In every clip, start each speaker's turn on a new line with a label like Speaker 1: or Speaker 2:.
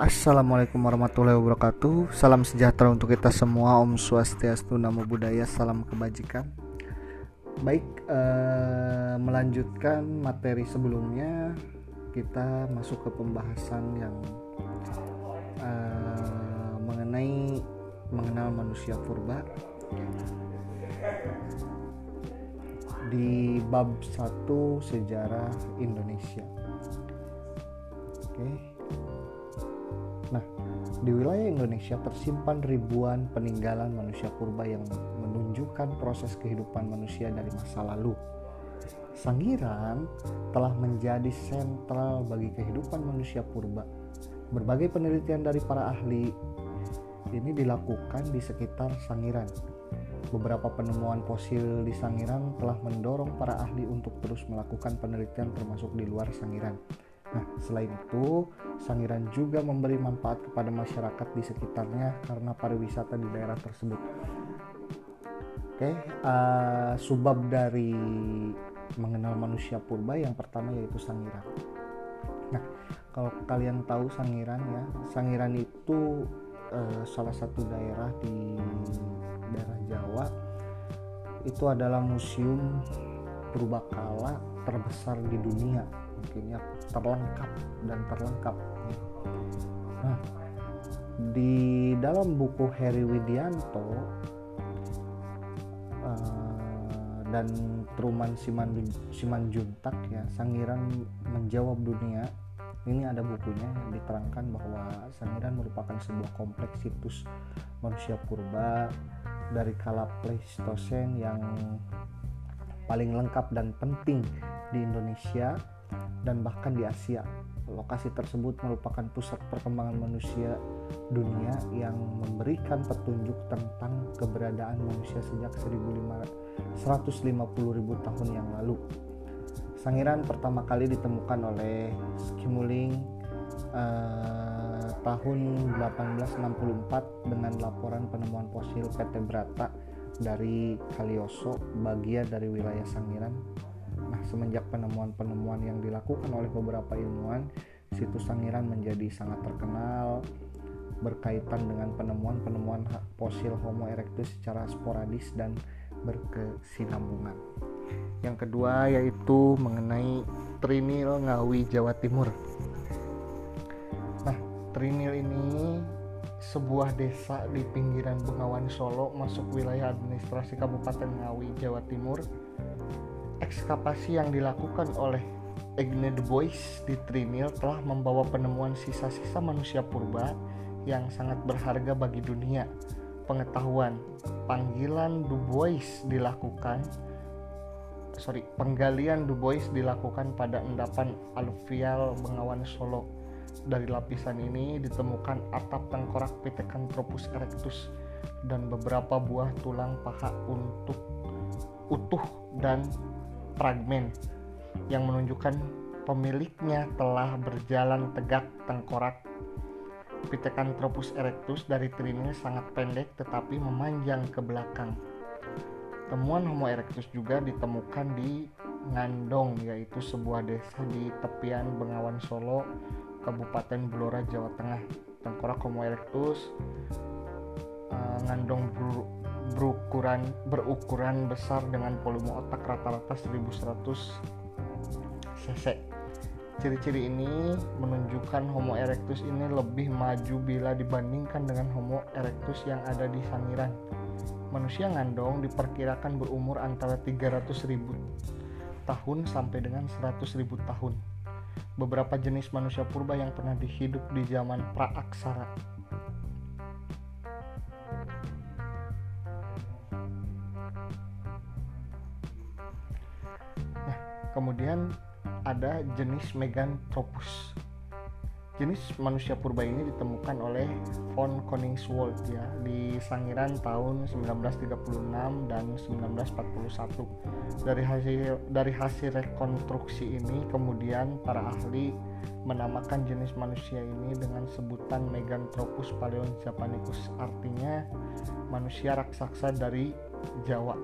Speaker 1: Assalamualaikum warahmatullahi wabarakatuh. Salam sejahtera untuk kita semua. Om Swastiastu Namo Buddhaya Salam kebajikan. Baik eh, Melanjutkan materi sebelumnya Kita masuk ke pembahasan yang eh, Mengenai Mengenal manusia purba. Di bab 1 Sejarah Indonesia. Oke. Nah, di wilayah Indonesia tersimpan ribuan peninggalan manusia purba yang menunjukkan proses kehidupan manusia dari masa lalu. Sangiran telah menjadi sentral bagi kehidupan manusia purba. Berbagai penelitian dari para ahli ini dilakukan di sekitar Sangiran. Beberapa penemuan fosil di Sangiran telah mendorong para ahli untuk terus melakukan penelitian termasuk di luar Sangiran. Nah, selain itu, Sangiran juga memberi manfaat kepada masyarakat di sekitarnya karena pariwisata di daerah tersebut. Oke, uh, subbab dari mengenal manusia purba yang pertama yaitu Sangiran. Nah, kalau kalian tahu Sangiran ya, Sangiran itu uh, salah satu daerah di daerah Jawa. Itu adalah museum purbakala terbesar di dunia mungkin terlengkap dan terlengkap. Nah di dalam buku Heri Widianto uh, dan Truman Siman Simanjuntak ya Sangiran menjawab dunia ini ada bukunya yang diterangkan bahwa Sangiran merupakan sebuah kompleks situs manusia purba dari kala Pleistosen yang paling lengkap dan penting di Indonesia dan bahkan di Asia. Lokasi tersebut merupakan pusat perkembangan manusia dunia yang memberikan petunjuk tentang keberadaan manusia sejak 150.000 tahun yang lalu. Sangiran pertama kali ditemukan oleh Skimuling eh, tahun 1864 dengan laporan penemuan fosil vertebrata dari Kalioso, bagian dari wilayah Sangiran semenjak penemuan-penemuan yang dilakukan oleh beberapa ilmuwan, situs Sangiran menjadi sangat terkenal berkaitan dengan penemuan-penemuan fosil Homo erectus secara sporadis dan berkesinambungan. Yang kedua yaitu mengenai Trinil Ngawi Jawa Timur. Nah, Trinil ini sebuah desa di pinggiran Bengawan Solo masuk wilayah administrasi Kabupaten Ngawi Jawa Timur ekskavasi yang dilakukan oleh Egne de Bois di Trinil telah membawa penemuan sisa-sisa manusia purba yang sangat berharga bagi dunia. Pengetahuan panggilan Du Bois dilakukan sorry penggalian Du Bois dilakukan pada endapan aluvial Bengawan Solo. Dari lapisan ini ditemukan atap tengkorak Pithecanthropus erectus dan beberapa buah tulang paha untuk utuh dan fragmen yang menunjukkan pemiliknya telah berjalan tegak tengkorak. Pithecanthropus erectus dari trinil sangat pendek tetapi memanjang ke belakang. Temuan Homo erectus juga ditemukan di Ngandong yaitu sebuah desa di tepian Bengawan Solo, Kabupaten Blora, Jawa Tengah. Tengkorak Homo erectus Ngandong berukuran berukuran besar dengan volume otak rata-rata 1100 cc. Ciri-ciri ini menunjukkan Homo erectus ini lebih maju bila dibandingkan dengan Homo erectus yang ada di Sangiran. Manusia ngandong diperkirakan berumur antara 300.000 tahun sampai dengan 100.000 tahun. Beberapa jenis manusia purba yang pernah dihidup di zaman praaksara kemudian ada jenis Meganthropus jenis manusia purba ini ditemukan oleh von Koningswald ya di Sangiran tahun 1936 dan 1941. Dari hasil dari hasil rekonstruksi ini kemudian para ahli menamakan jenis manusia ini dengan sebutan Meganthropus paleojapanicus artinya manusia raksasa dari Jawa.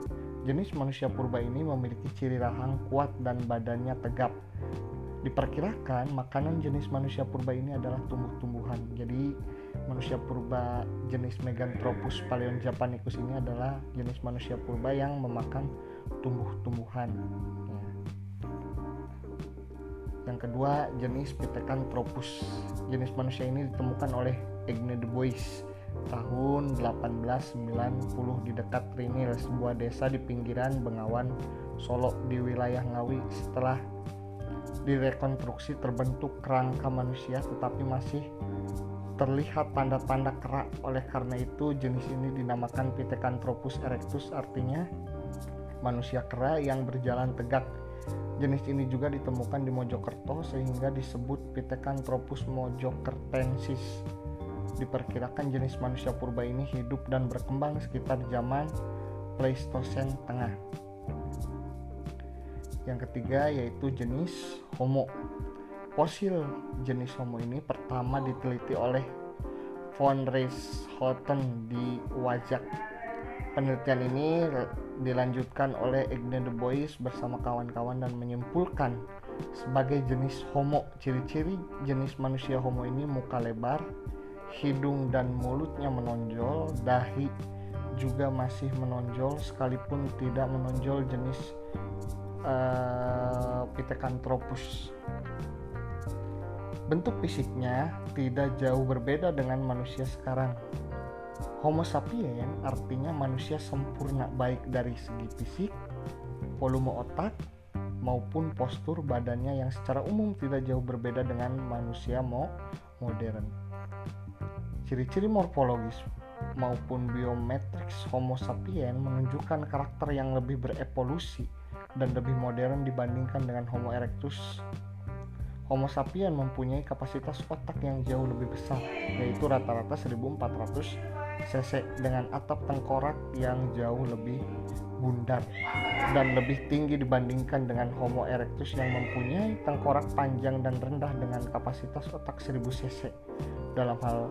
Speaker 1: Jenis manusia purba ini memiliki ciri rahang kuat dan badannya tegap. Diperkirakan makanan jenis manusia purba ini adalah tumbuh-tumbuhan. Jadi manusia purba jenis Meganthropus paleonjapanicus ini adalah jenis manusia purba yang memakan tumbuh-tumbuhan. Ya. Yang kedua jenis Pithecanthropus. Jenis manusia ini ditemukan oleh Egne de Bois tahun 1890 di dekat Trinil, sebuah desa di pinggiran Bengawan, Solo di wilayah Ngawi. Setelah direkonstruksi terbentuk kerangka manusia tetapi masih terlihat tanda-tanda kerak. Oleh karena itu jenis ini dinamakan Pithecanthropus erectus artinya manusia kera yang berjalan tegak. Jenis ini juga ditemukan di Mojokerto sehingga disebut Pithecanthropus mojokertensis diperkirakan jenis manusia purba ini hidup dan berkembang sekitar zaman Pleistosen Tengah yang ketiga yaitu jenis Homo. Fosil jenis Homo ini pertama diteliti oleh von Reisholten di Wajak. Penelitian ini dilanjutkan oleh Igne de Bois bersama kawan-kawan dan menyimpulkan sebagai jenis Homo. Ciri-ciri jenis manusia Homo ini muka lebar, hidung dan mulutnya menonjol, dahi juga masih menonjol sekalipun tidak menonjol jenis uh, Pithecanthropus. Bentuk fisiknya tidak jauh berbeda dengan manusia sekarang. Homo sapien artinya manusia sempurna baik dari segi fisik, volume otak, maupun postur badannya yang secara umum tidak jauh berbeda dengan manusia mo modern. Ciri-ciri morfologis maupun biometris Homo sapien menunjukkan karakter yang lebih berevolusi dan lebih modern dibandingkan dengan Homo erectus. Homo sapien mempunyai kapasitas otak yang jauh lebih besar, yaitu rata-rata 1400 cc dengan atap tengkorak yang jauh lebih bundar dan lebih tinggi dibandingkan dengan Homo erectus yang mempunyai tengkorak panjang dan rendah dengan kapasitas otak 1000 cc. Dalam hal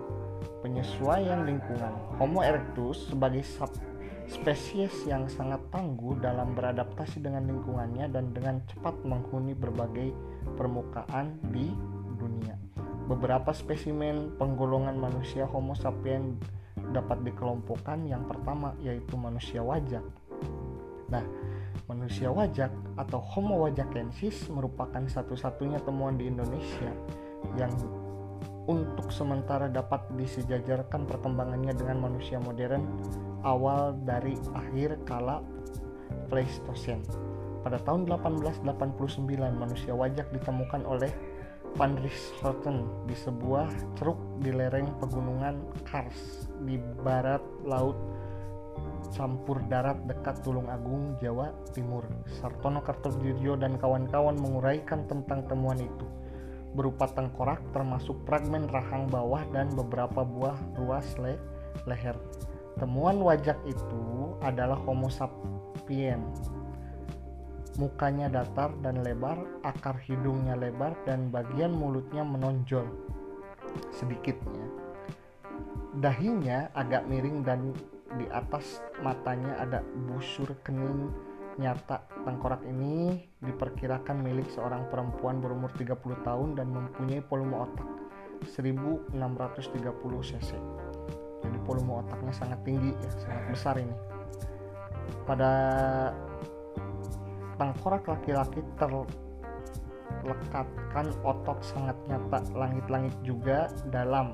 Speaker 1: penyesuaian lingkungan, Homo erectus sebagai sub spesies yang sangat tangguh dalam beradaptasi dengan lingkungannya dan dengan cepat menghuni berbagai permukaan di dunia. Beberapa spesimen penggolongan manusia Homo sapiens dapat dikelompokkan yang pertama yaitu manusia wajak. Nah, manusia wajak atau Homo wajakensis merupakan satu-satunya temuan di Indonesia yang untuk sementara dapat disejajarkan perkembangannya dengan manusia modern awal dari akhir kala Pleistosen. Pada tahun 1889 manusia wajak ditemukan oleh Van Richthofen di sebuah ceruk di lereng pegunungan Kars di barat laut campur darat dekat Tulung Agung, Jawa Timur. Sartono Kartodirjo dan kawan-kawan menguraikan tentang temuan itu berupa tengkorak termasuk fragmen rahang bawah dan beberapa buah ruas le leher. Temuan wajak itu adalah Homo sapiens. Mukanya datar dan lebar, akar hidungnya lebar dan bagian mulutnya menonjol sedikitnya. Dahinya agak miring dan di atas matanya ada busur kening nyata tengkorak ini diperkirakan milik seorang perempuan berumur 30 tahun dan mempunyai volume otak 1630 cc. Jadi volume otaknya sangat tinggi ya sangat besar ini. Pada tengkorak laki-laki terlekatkan otot sangat nyata langit-langit juga dalam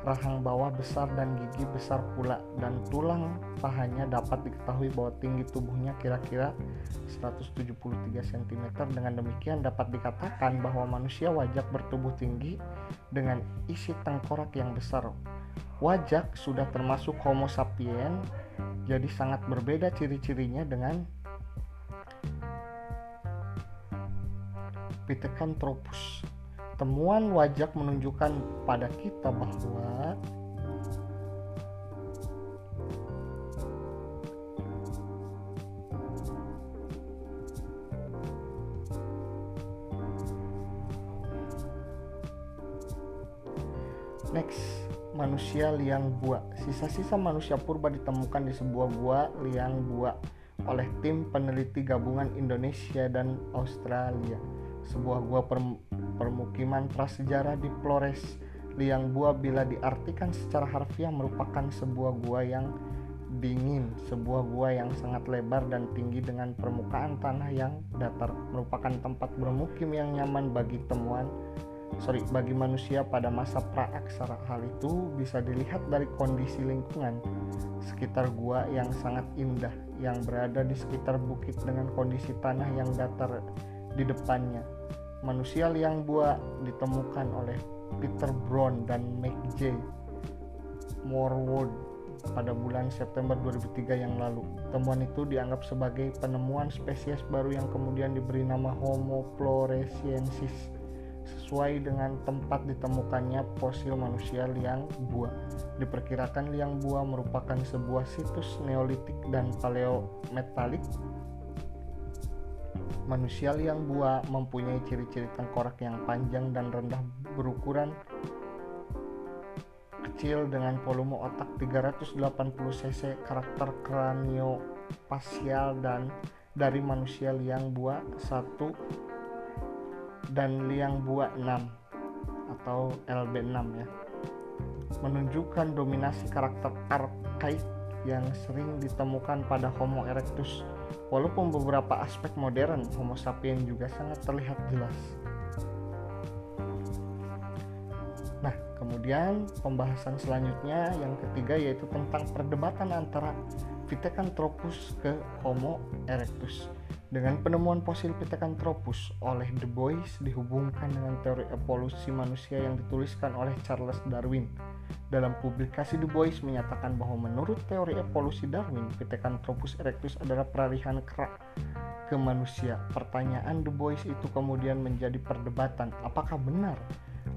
Speaker 1: rahang bawah besar dan gigi besar pula dan tulang pahanya dapat diketahui bahwa tinggi tubuhnya kira-kira 173 cm dengan demikian dapat dikatakan bahwa manusia wajak bertubuh tinggi dengan isi tengkorak yang besar. Wajak sudah termasuk homo sapien jadi sangat berbeda ciri-cirinya dengan Pithecanthropus temuan wajak menunjukkan pada kita bahwa Next, manusia liang gua. Sisa-sisa manusia purba ditemukan di sebuah gua liang gua oleh tim peneliti gabungan Indonesia dan Australia. Sebuah gua permukiman prasejarah di Flores liang bua bila diartikan secara harfiah merupakan sebuah gua yang dingin, sebuah gua yang sangat lebar dan tinggi dengan permukaan tanah yang datar, merupakan tempat bermukim yang nyaman bagi temuan sorry bagi manusia pada masa praaksara. Hal itu bisa dilihat dari kondisi lingkungan sekitar gua yang sangat indah yang berada di sekitar bukit dengan kondisi tanah yang datar di depannya. Manusia liang gua ditemukan oleh Peter Brown dan Meg J. Morwood pada bulan September 2003 yang lalu. Temuan itu dianggap sebagai penemuan spesies baru yang kemudian diberi nama Homo floresiensis sesuai dengan tempat ditemukannya fosil manusia liang bua. Diperkirakan liang bua merupakan sebuah situs neolitik dan paleometalik. Manusia liang bua mempunyai ciri-ciri tengkorak yang panjang dan rendah berukuran kecil dengan volume otak 380 cc karakter kraniofacial dan dari manusia liang bua 1 dan liang bua 6 atau LB6 ya. Menunjukkan dominasi karakter arkaik yang sering ditemukan pada Homo erectus walaupun beberapa aspek modern Homo sapiens juga sangat terlihat jelas Kemudian pembahasan selanjutnya yang ketiga yaitu tentang perdebatan antara Pithecanthropus ke Homo erectus. Dengan penemuan fosil Pithecanthropus oleh Du Bois dihubungkan dengan teori evolusi manusia yang dituliskan oleh Charles Darwin. Dalam publikasi Du Bois menyatakan bahwa menurut teori evolusi Darwin, Pithecanthropus erectus adalah peralihan kerak ke manusia. Pertanyaan Du Bois itu kemudian menjadi perdebatan, apakah benar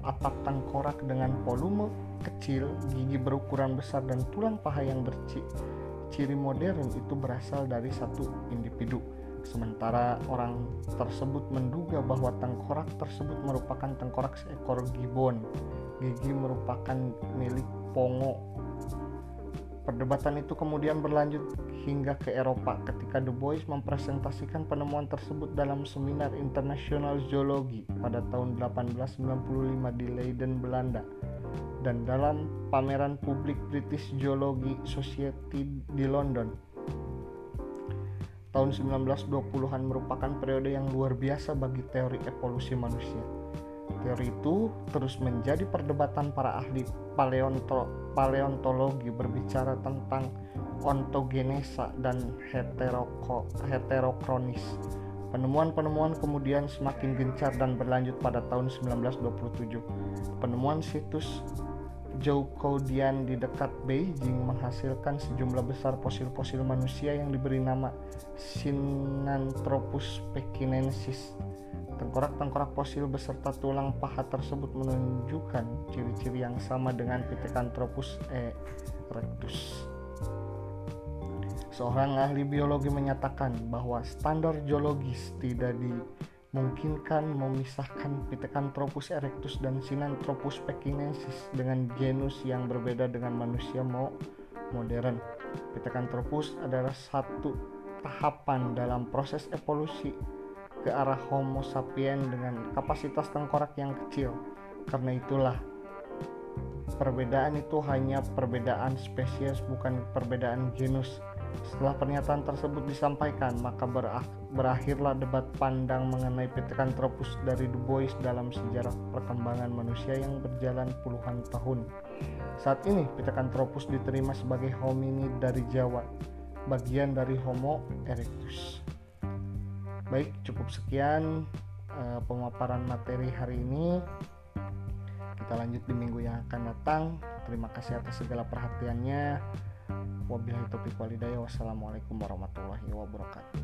Speaker 1: atap tengkorak dengan volume kecil, gigi berukuran besar dan tulang paha yang berciri modern itu berasal dari satu individu. Sementara orang tersebut menduga bahwa tengkorak tersebut merupakan tengkorak seekor gibbon. Gigi merupakan milik Pongo. Perdebatan itu kemudian berlanjut hingga ke Eropa ketika Du Bois mempresentasikan penemuan tersebut dalam seminar internasional zoologi pada tahun 1895 di Leiden, Belanda. Dan dalam pameran publik British Zoology Society di London. Tahun 1920-an merupakan periode yang luar biasa bagi teori evolusi manusia Teori itu terus menjadi perdebatan para ahli paleonto paleontologi berbicara tentang ontogenesa dan heteroko heterokronis. Penemuan-penemuan kemudian semakin gencar dan berlanjut pada tahun 1927. Penemuan situs Joukoudian di dekat Beijing menghasilkan sejumlah besar fosil-fosil manusia yang diberi nama Sinanthropus pekinensis Tengkorak-tengkorak fosil beserta tulang paha tersebut menunjukkan ciri-ciri yang sama dengan Pithecanthropus erectus. Seorang ahli biologi menyatakan bahwa standar geologis tidak dimungkinkan memisahkan Pithecanthropus erectus dan Sinanthropus pekinensis dengan genus yang berbeda dengan manusia mau modern. Pithecanthropus adalah satu tahapan dalam proses evolusi ke arah Homo sapiens dengan kapasitas tengkorak yang kecil. Karena itulah perbedaan itu hanya perbedaan spesies bukan perbedaan genus. Setelah pernyataan tersebut disampaikan, maka berakhirlah debat pandang mengenai Pithecanthropus dari Du Bois dalam sejarah perkembangan manusia yang berjalan puluhan tahun. Saat ini, Pithecanthropus diterima sebagai hominid dari Jawa, bagian dari Homo erectus. Baik, cukup sekian uh, pemaparan materi hari ini. Kita lanjut di minggu yang akan datang. Terima kasih atas segala perhatiannya. Wabillahi taufiq walhidayah. Wassalamualaikum warahmatullahi wabarakatuh.